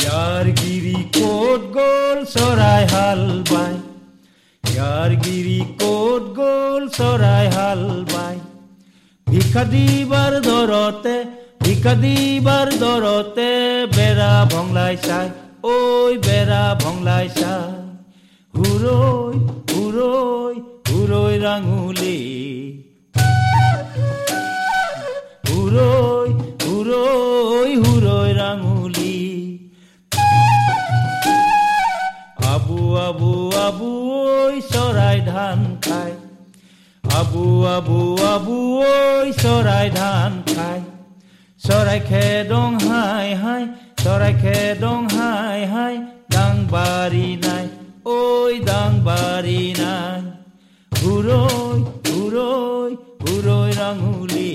ইয়াৰ গিৰি ক'ত গ'ল চৰাই হাল বাই ইয়াৰ গিৰি ক'ত গ'ল চৰাই হাল বাই ভিক্ষা দিবাৰ দৰতে ভিক্ষা দিবাৰ দৰতে বেৰা ভংলাই চাই ঐ বেৰা ভংলাই চাই হুৰৈ হুৰৈ হুৰৈ ৰাঙুলী আবু আবু আবু ঐ চৰাই ধান খাই চৰাই খেদং হাই হাই চৰাই খেদং হাই হাই ডাং বাৰী নাই ঐ ডাং বাৰী নাই হুৰৈ হুৰৈ হুৰৈ ৰাঙুলি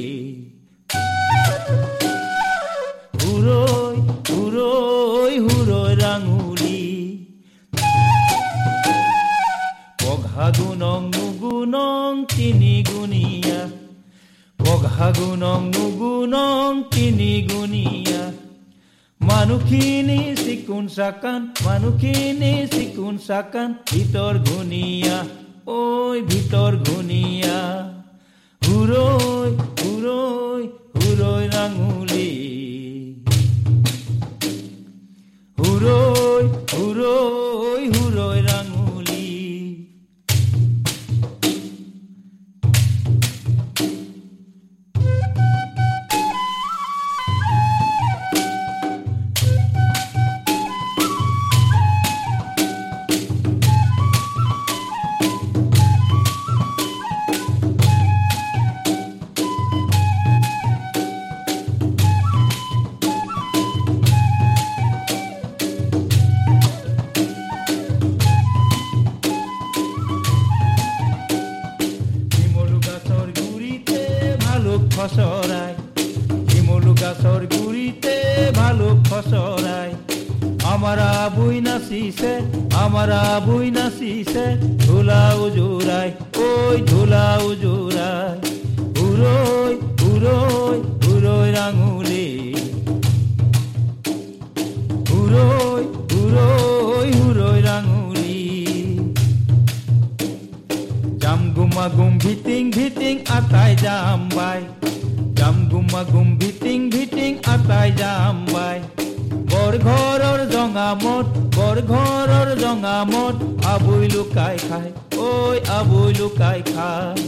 হুৰৈ হুৰৈ হুৰৈ ৰাঙুলি পঘা গুণং নুগুণং তিনি গুণীয়া পঘা গুণং নুগুণং তিনি গুণীয়া মানুহখিনি চিকুণ চাকান মানুহখিনি চিকুণ চাকান ভিতৰ ঘূণীয়া ঐ ভিতৰ হুৰৈ হুৰৈ হুৰৈ। ফসরায়। শিমুল গাছর গুড়িতে ভালো ফসরায়। আমারা বুই নাচিছে আমারা বুই নাচিছে ধুলা উজুরায়। ওই ধুলা উজু Biting biting atai jambai Jam gumma gum biting biting atai jambai Gor ঘৰৰ জঙামত গৰ ঘৰৰ জঙামত আবৈ লুকাই খায় ঐ আবৈ লুকাই খায়